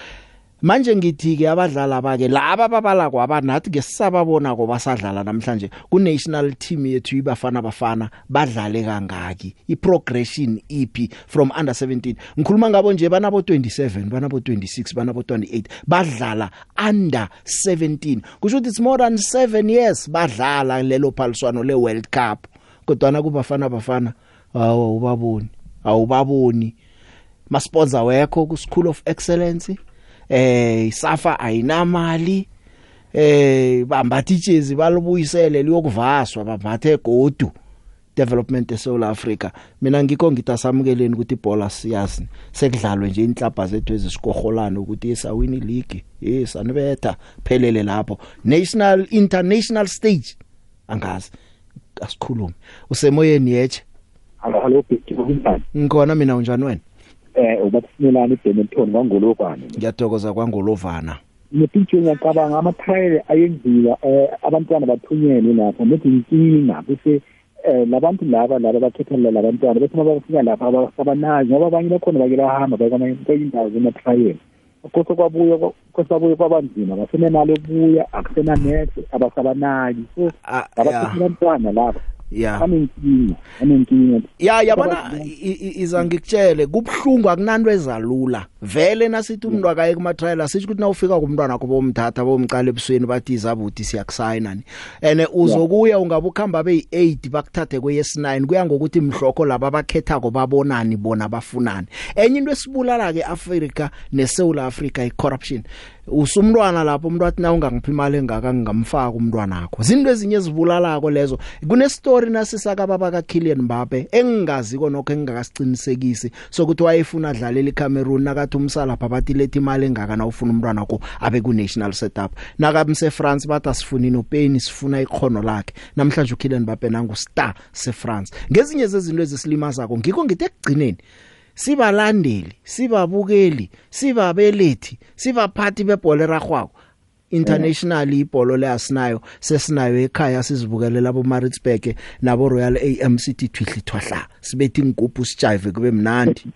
Manje ngithi ke abadlali abake laba babala kwaba nathi ke sisababona ko basadlala namhlanje. Ku national team yethu ibafana bafana badlale kangaki. I progression ipi from under 17 ngikhuluma ngabo nje banabo 27 banabo 26 banabo 28 badlala under 17 kusho ukuthi it's more than 7 years badlala lelo phaliswano le World Cup. Kodwa kubafana bafana awu ubaboni awubaboni. Masponsor wekho ku School of Excellence? Eh isafa ayinamali. Eh bambatha ijezi balubuyisele liyokuvaswa bambathe godu development eSouth Africa mina ngikho ngitasamukeleni ukuthi ibhola siyazi sekudlalwe nje inhlaba zethu ezisikoholana ukuthi isawini league yes anibetha phelele lapho. National international stage angazi asikhulume usemoyeni yeche Hello, hello, Big ngikhona mina unjani wena? Eh, ubakusimelana eBenetton kwangolokwane. ngiyathokoza kwangolovana Ngiphintshe ngiyacabanga ama-trial ayenziwa eh abantwana bathunyelwe lapho nethi inkinga bese eh labantu laba laba bakhethelela labantwana bese mabafika lapha abasabanazi ngoba abanye bakhona bake bahamba bakwamanye indawo zema-trial kose kwabuya kose kwabuya kwabanzima abasenenalo buya akusenanese abasabanaki so abakhethe abantwana laba. Ya banenkinga banenkinga ya yabona i- i- iza ngikutshele kubhlungu akunanto ezalula. Vele nasithi umuntu akaye kuma trial asithi ukuthi nawufika kumntwana wakho bomthatha bomcala ebusweni bathi izabuthi siyakusayina ni. Ene uzokuya ungabe ukhamba beyi8 bakuthathe kweyes9 kuya ngokuthi mhlokho laba bakhethako babonani bona bafunani. Enye into esibulala ke Africa neSouth Africa icorruption. Usumntwana lapho umuntu athi na ungangiphi imali engaka ngingamfaka umntwana wakho zinto ezinye ezibulalako lezo. Kune story nasisaka baba ka Kylian Mbappe engingaziko nokho engingakasiqinisekisi sokuthi wayefuna adlalela iCameroon nakathi umsala bathi lethi imali engaka na ufuna umntwana wakho abe ku national setup. Nakamse France bathi asifuni no pain sifuna ikhono lakhe. Namhlanje uKylian Mbappe nangu star se France ngezinye zezinto ezisilimazako ngikho ngithe ekugcineni sibalandeli sibabukeli sibabelethi sibaphathi bebhola eragwako international ibholo leasinayo sesinayo ekhaya sizibukelela abo Maritzburg nabo Royal AMCT twihli twahla sibethi ingubhu sijive kube mnandi.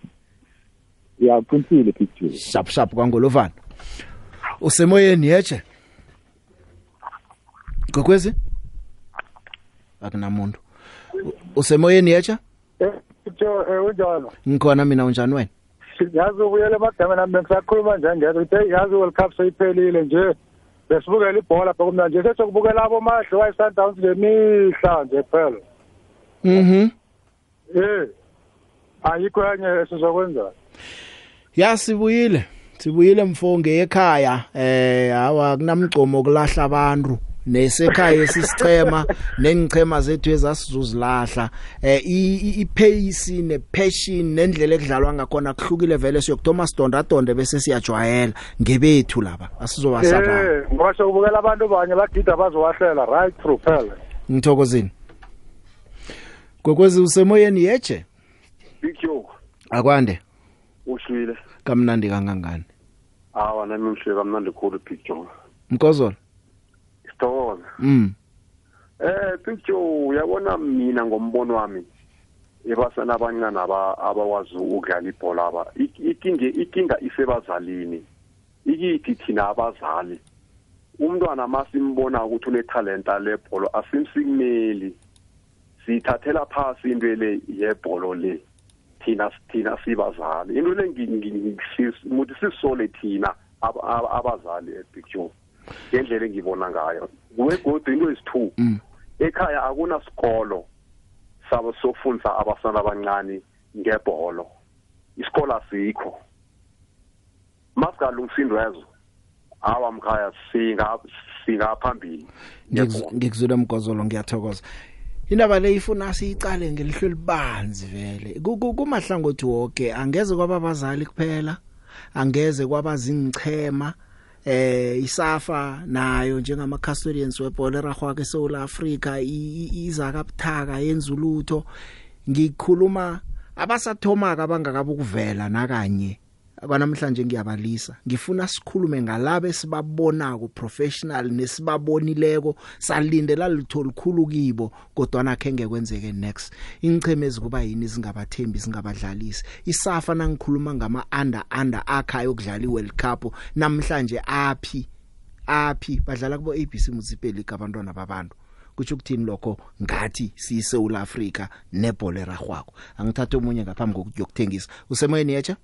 Ya uqinisile picture. Shap shap kwangolovana. Usemoyeni yeche gokwezi akunamuntu. Usemoyeni yeche Picture unjalo. ngikhona mina unjani wena Yazi ubuyele emadameni nami ngisakhuluma nje ngeke ukuthi yazi World Cup seyiphelile nje. Besibukela ibhola bhekumna nje sesokubukela abo mahle wayi Sundowns ngemihla nje phela. mhm Eh. Ayikho enye esizokwenza. ya sibuyile sibuyile mfonge ekhaya eh hawa kunamgcomo kulahla abantu nesekhaya esisichema nengichema zethu ezasizuzilahla eh i- i- ipace nepassion nendlela ekudlalwa ngakhona kuhlukile vele. Siyo Thomas Donda Donde bese siyajwayela. Ngebethu laba asizobasaba Eh, ngoba sokubukela abantu banye bagida bazowahlela right through phela. ngithokozini gokwezi usemoyeni yeche Big Joe akwande. Ushwile. Kamnandi kangangani? Awa nami ngihleka kamnandi khulu Big Joe mkozolo. Sithokoza mm eh Joe uyabona mina ngombono wami ebasana abancane aba abawazi ukudlala ibhola aba ik- ikinga ikinga isebazalini ikithi thina abazali umntwana masimbona ukuthi unetalenta lebhola asimsikumeli sithathela phasi into le yebholo le thina thina sibazali into le ngimuthi sisole thina ab- ab- abazali epicture ngendlela engibona ngayo. Kuwegodu into ezithu ekhaya akunasikolo sabo sofundisa abasana abancane ngebholo. Isikolo asikho. Masigalungisa indwezo awa mkhaya singa singaphambili Ngikuz- ngikuzwile mgozolo ngiyathokoza. Indaba le ifuna siyicale ngelihlo libanzi vele. Ku- ku- kumahlangothi wonke angeze kwaba bazali kuphela angeze kwaba zingichema eh isafa nayo njengama custodians webhola eragwa ke South Africa i- i- iza kabuthaka yenzulutho ngikhuluma abasathomaka abangakabe ukuvela nakanye kwanamhlanje ngiyabalisa. Ngifuna sikhulume ngalabe esibabonako professional nesibabonileko salindela litho likhulu kibo kodwa nakhe ngekwenzeke next. Ingcheme ezikuba yini zingabathembi zingabadlalisi isafa nangikhuluma ngama under under akha yokudlala iWorld Cup namhlanje aphi? Aphi? Badlala kubo ABC Municipal abantwana babantu. Kutsho ukuthini lokho? Ngathi siyiSouth Africa nebhola eragwako angithathe umunye ngaphambi kokuyokuthengisa usemoyeni yecha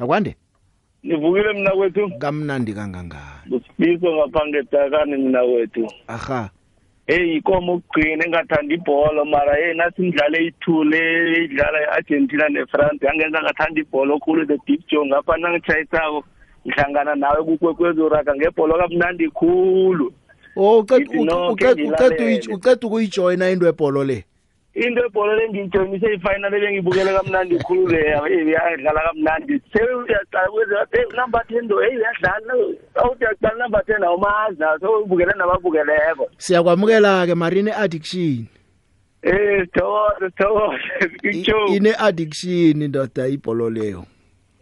akwande? Nivukile mina kwethu. Kamnandi kangangani. Usibiso ngapha ngedakani mina kwethu aha. Hey ikomo ukugcina engathanda ibhola mara hey nathi imidlalo eyithule idlala i-argentina ne-france yangenza ngathanda ibhola okhulu the deep joe. Ngapha nangitshayisako ngihlangana nawe kukwekwezuraga ngebhola kamnandi khulu. Oh uqeda Ngithi no, uqeda khe uqeda ngilalele. uqeda ukuyijoina into ebholo le? Into ebhola lengiyijoyinise ifinal ebengibukele kamnandi khulu leya hey yadlala kamnandi. Sewuyaqala kwenza hey number ten do hey uyadlala awuthi uyaqala number ten awumazi naso sewubukele nababukeleko. Siyakwamukela ke marine addiction eh sithokoze sithokoze Joe ine addiction ndoda ibholo leyo?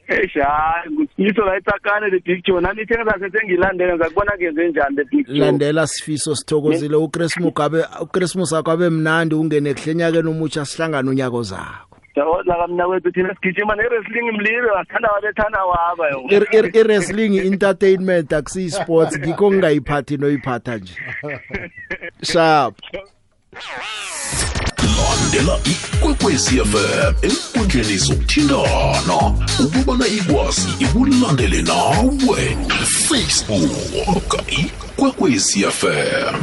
Eish hayi ngisifiso la itsakane the big joe nani thenge sase sengilandele ngakubona kenze njani the big joe landela sifiso sithokozile uChris Mugabe uChristmas akwabe mnandi ungene kuhlenyakeni umutsha sihlangana unyako zakho. Jawoza kamna kwethu thina sigijima ne-wrestling mlibe wasithanda wabethana waba i-wrestling entertainment akusiyi sports ngikho ngingayiphathi noyiphatha nje. Sharp landela ikwekwezi fm enkundleni zokuthintana ukubana ikwazi ikulandele nawe. Facebook ikwekwezi fm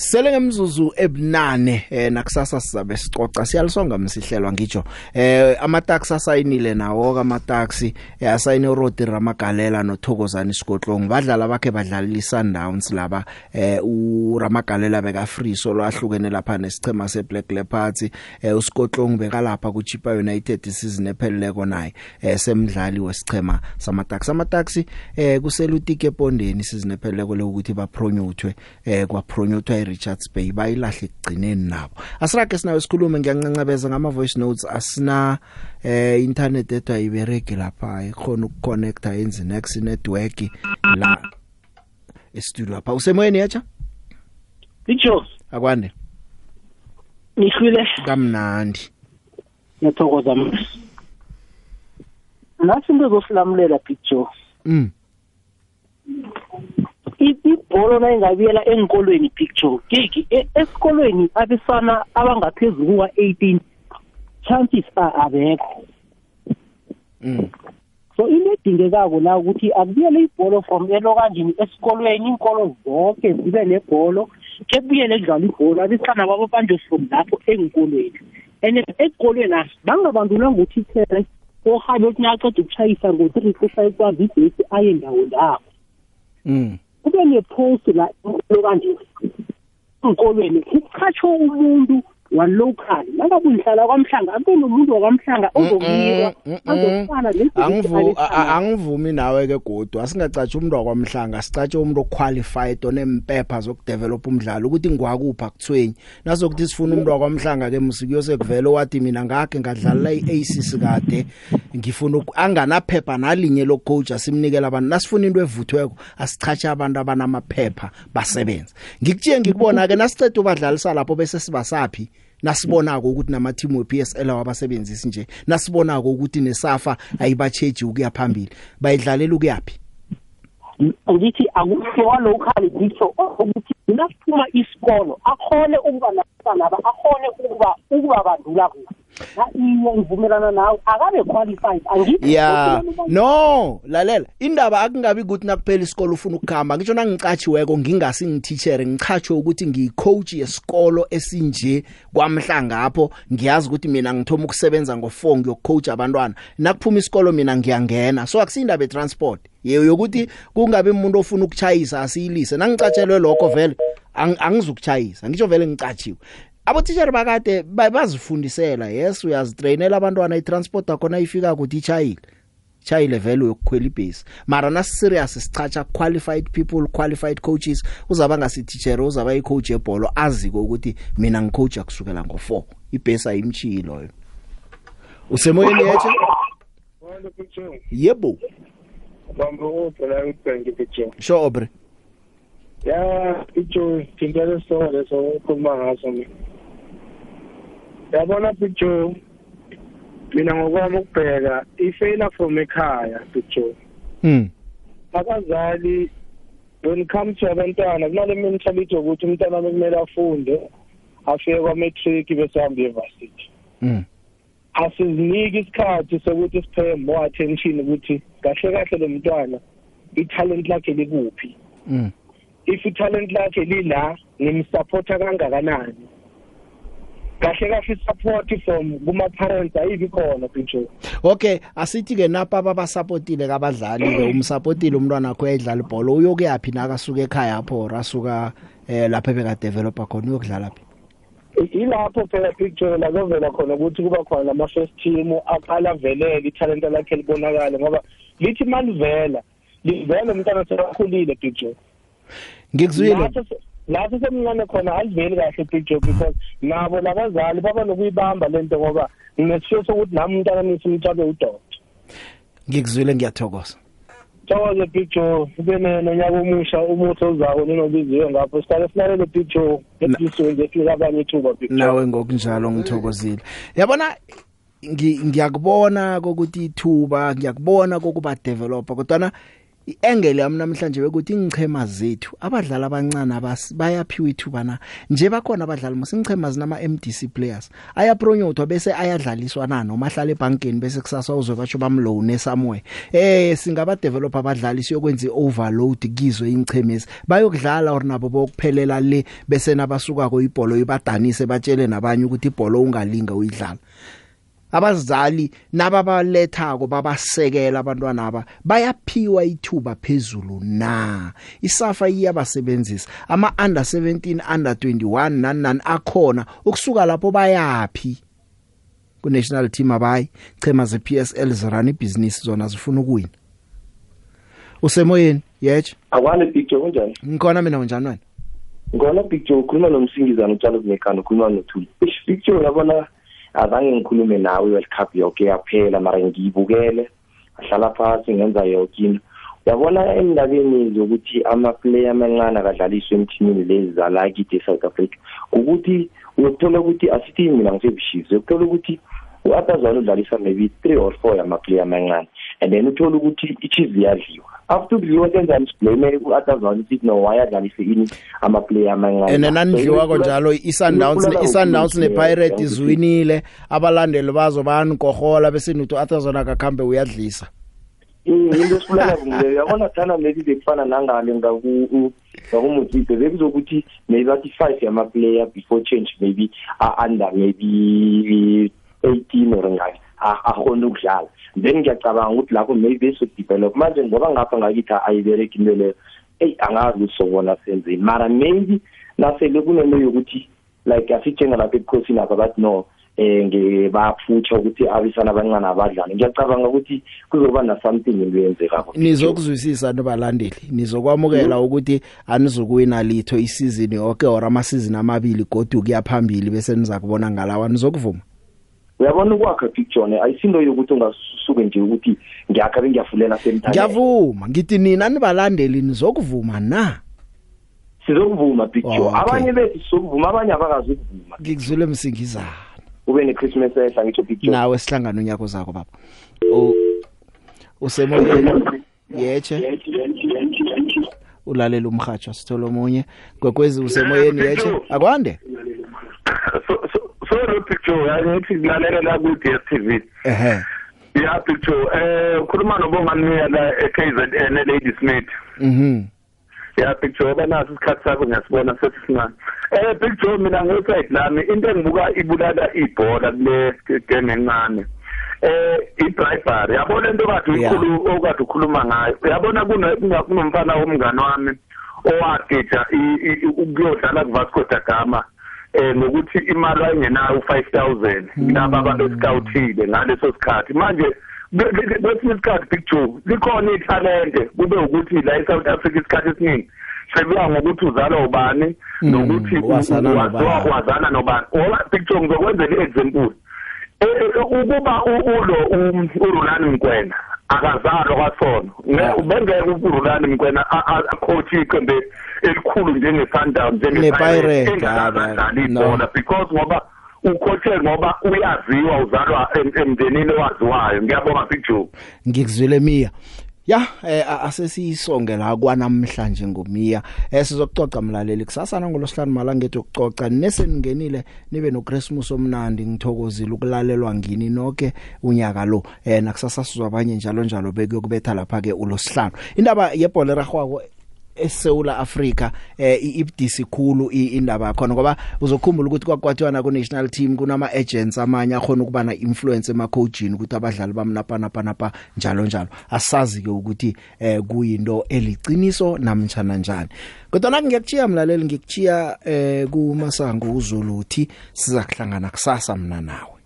sele ngemzuzu ebunane eh nakusasa sizabe sicoca siyalisonga msihlelwa ngisho eh amataxi asayinile nawo amataxi eh, asayine Rodi Ramagalela noThokozani Sigotlong badlala bakhe badlalisa Sundowns laba eh uRamagalela beka free solo ahlukene lapha nesichema seBlack Leopards. Eh uSigotlong beka lapha kuChipa United isizini epheleleko naye eh semdlali wesichema samataxi amataxi eh kuselutike epondeni isizini epheleleko lokuthi bapromote eh kwa promote Richards Bay bayilahle igcineni nabo. Asirake sinawe sikhulume ngiyancancabeza ngama voice notes asina eh internet ethu ayibereki lapha ikhona ukuconnecta yenze next network la estudio lapha. Usemoyeni yacha Ijo akwande. Ngihlwile. Kamnandi. Ngiyathokoza mna nathi into zosilamulela picture mm. Ibholo nayingabuyela enkolweni picture kiki e- esikolweni abesana abangaphezulu kuka 18 chances abekho. Mm. So into edingekako la ukuthi akubuyele ibholo from elokanjini esikolweni iinkolo zonke zibe nebholo kebuyele kudlala ibholo abesana babo banjwe from lapho enkolweni and esikolweni asi bangabandulwa nguthithere ohabe ukuthi naceda ukutshayisa ngo-three kwazi ibhesi aye ndawo ndawo kube nepost la enkolo kanje enkolweni kuchatsho umuntu walocal nangabe uhlala kwamhlanga akube nomuntu wakwamhlanga ozokuyikwa azofana angivu a- a- angivumi nawe ke godwa singacatsha umuntu wakwamhlanga sicatshe umuntu oqualified onempepha zokudevelop umdlalo. Ukuthi ngwakupha kuthwenyi nasokuthi sifuna umuntu wakwamhlanga ke musikuyose kuvele wathi mina ngakhe ngadlala iACC kade. Ngifuna uku- anganaphepha nalinye locoach asimnikela abantu. Nasifuna into evuthweko asichatshe abantu abanamaphepha basebenza ngikutshiye ngikubona ke nasiceda ubadlalisa lapho bese sibasapi nasibonako ukuthi nama team we PSL awabasebenzisi nje. Nasibonako ukuthi nesafa ayibacheji ukuya phambili. Bayidlalela ukuyapi ngithi akufiwa local ngitsho ukuthi nasiphuma isikolo akhone ukuba nabantwana akhone ukuba ukuba bandula kuhle. Iye ngivumelana nawe akabe qualified. Angithi ya. no lalela. Indaba akungabi ukuthi nakuphela isikolo ufuna ukukhamba ngisho nangicatshiweko ngingasi ngititshere ngichachwe ukuthi ngiyicoach yesikolo esinje kwamhlanga apho ngiyazi ukuthi mina ngithoma ukusebenza ngo4 ngiyocoach abantwana. Nakuphuma isikolo mina ngiyangena. So akusindaba etransport yeyo yokuthi kungabe umuntu ofuna ukuchayisa asiyilise. Nangicatshelwe lokho vele ang- angizukuchayisa ngisho vele ngicatshiwe abotisheri bakade ba- bazifundisela yes uyazitrainela abantwana itransport akhona ifika ukuthi ichayile chai level yokukhwela ibhesi. Mara na serious sichacha qualified people qualified coaches uzaba ngasi teacher uzaba i coach ebhola aziko ukuthi mina ngicoacha kusukela ngo4 ibhesi ayimchiyi loyo. Usemoyeni yeche yebo. Bambo uphela ukubhenke picture. Sure obre ya picture thinta leso leso ukhuluma ngaso mina. Yabona picture mina ngokwami ukubheka ifela from ekhaya picture mm abazali when comes to abantwana kunale mentality yokuthi umntwana kumele afunde afike kwa-matric bese hambe university mm asiziniki isikhathi sokuthi siphe more attention ukuthi kahle kahle lo mntwana i-talent lakhe likuphi. Mm if i-talent lakhe lila nimsupporta kangakanani? Kahle kahle i-support from kuma-parents ayibi khona picture okay asithi ke napa ababasupportile kabadlali ke umsupportile umntwana wakho edlala ibhola uyokuyaphi nakasuka ekhaya apho rasuka eh lapha beka developer khona uyokudlala phi? Ilapho phela picture la kovela khona ukuthi kuba khona lama first team aqala velele ithalent lakhe libonakala ngoba lithi malivela livela umntana sekakhulile picture. Ngikuzwile. Lapho semncane khona aliveli kahle picture because nabo labazali baba nokuyibamba lento ngoba nginesifiso sokuthi nami umntana nisi umtshabe udoda ngikuzwile ngiyathokoza. Thokoze picture ube nonyaka omusha umuhle ozayo ninobiziwe ngapho. Siqale sinalele picture episweni zefika abanye ithuba picture nawe ngokunjalo ngithokozile. Yabona ngi- ngiyakubona kokuthi ithuba ngiyakubona kokuba developer kodwa iangle yami namhlanje bekuthi ingchema zethu abadlali abancane abas- bayaphiwa ithuba na? Nje bakhona abadlali musinchema zinama MDC players ayapronyotwa bese ayadlaliswa na? Noma ahlala ebankeni bese kusasa uzwe batsho bamloan somewhere? Eh singaba developer abadlali siyokwenza overload kizwe ingchemezi bayokudlala or nabo bokuphelela le bese nabasuka ko ibhola ibadanise batshele nabanye ukuthi ibhola ungalinga uyidlala. Abazali nababalethako babasekela abantwana aba bayaphiwa ithuba phezulu na? Isafa iyabasebenzisa ama under 17 under 21 nani nani akhona ukusuka lapho bayapi ku national team abayi chema ze PSL zirun ibusiness zona zifuna ukuwina. Usemoyeni yeche akwale picture kunjani? Ngikhona mina unjani wena? Ngona picture ukhuluma nomsingizana utshalo kunekhanda ukhuluma nothuli. Ish picture yabona azange ngikhulume nawe i-world cup yoke yaphela mara ngiyibukele. Ahlala phasi ngenza yoke into. Uyabona endabeni zokuthi amaplayer amancane akadlaliswe emthimini lezi zala kithi e-south africa? Ukuthi uyokuthola ukuthi asithi mina ngisebishisi uyokuthola ukuthi u-atazwana udlalisa maybe three or four yamaplayer amancane and then uthole ukuthi ichief iyadliwa after ukudliwa senzani siblame u-atazwana ukuthi no wayadlalise ini amaplayer amancane. Ene nanidliwa konjalo i-Sundowns i-Sundowns ne-Pirate izwinile abalandeli bazo bayankohola bese nuthi athazona akakhambe uyadlisa. Into esifulana kungileyo yabona thana maybe bekufana nangale ngakumutsipe bekuzokuthi maybe bathi five yamaplayer before change maybe a-under maybe eighteen or ngani akhona ukudlala. Then ngiyacabanga ukuthi lapho maybe besodevelop manje ngoba ngapha ngakithi ayibereki into leyo eyi angazi ukuthi sobona senzeni. Mara maybe nasele kunento yokuthi like asithi njengalapha ebukhosini apha bathi no eh ngebaphutsha ukuthi abisana abancane abadlali ngiyacabanga ukuthi kuzoba na something into yenzekako nizokuzwisisa nobalandeli nizokwamukela ukuthi anizokuwina litho isizini yonke or amasizini amabili godu kuyaphambili bese niza kubona ngalawa. Nizokuvuma. Uyabona ukwakha picture ayisinto yokuthi ungasuke nje ukuthi ngiyakha bengiyafulela semthatha ngiyavuma ngithi nina nibalandeli nizokuvuma na? Sizokuvuma picture. Oh, okay. abanye bethu sizokuvuma abanye abakazi ukuvuma. Ngikuzwile msingizana ube ne-christmas ehla ngitsho picture. Nawe sihlangana unyako zakho baba. Usemoyeni? Yeche ulalela umhatsho sithola omunye. Gwekwezi usemoyeni yeche akwande? So lo picture yayithi lalela la ku DStv ehe ya picture eh ukhuluma nobongani la eKZN Lady Smith mhm ya picture banaso isikhathi sakho ngiyasibona sesisincane eh picture mina ngeside lami into engibuka ibulala ibhola kule game encane eh i-bribery yabona into kade uyikhulu okade ukhuluma ngayo uyabona kunomfana womngane wami i- ukuyodlala ku-vasco da gama eh nokuthi imali wayengenayo u5000 laba abantu escoutile ngaleso sikhathi manje kwesinye isikhathi big joe likhona ithalente kube ukuthi la e-south africa isikhathi esiningi sekuya ngokuthi uzalwa ubani nokuthi u- wazana u- nobani. waziwa- wazana nobani ngoba big joe ngizokwenzela i-example Eh, eh, ukuba u- ulo urulani mkwena akazalwa kwasono. Nge- bengeke urulani mkwena a- a- acoach iqembe elikhulu njenge-sundowns Ne-Pirate, engakadlali no. ibhola. because ngoba ucoache ngoba uyaziwa uzalwa em- emndenini owaziwayo. Ngiyabonga joe ngikuzwile Mia. Ya eh a- asesiyisonge la kwanamhlanje ngomia eh sizokucoca mlaleli. Kusasa nangolosihlanu malanga ukucoca neseningenile nibe no Christmas omnandi. Ngithokozile ukulalelwa ngini nonke unyaka lo. Eh nakusasa sizwa abanye njalo njalo. Bekuyokubetha lapha ke ulosihlanu indaba yebhola ragwako eSouth Africa eh ibdisi khulu i- indaba yakhona ngoba uzokhumbula ukuthi kwakwathiwana ku national team kunama agents amanye akhona ukuba na influence ema coaching ukuthi abadlali bamnapa napa napa njalo njalo. Asazi ke ukuthi eh kuyinto eliciniso namtjana njani. Kodwa ngiyakuthiya mlaleli ngikuthiya eh kumasango uzulu uthi siza kuhlangana kusasa mina nawe.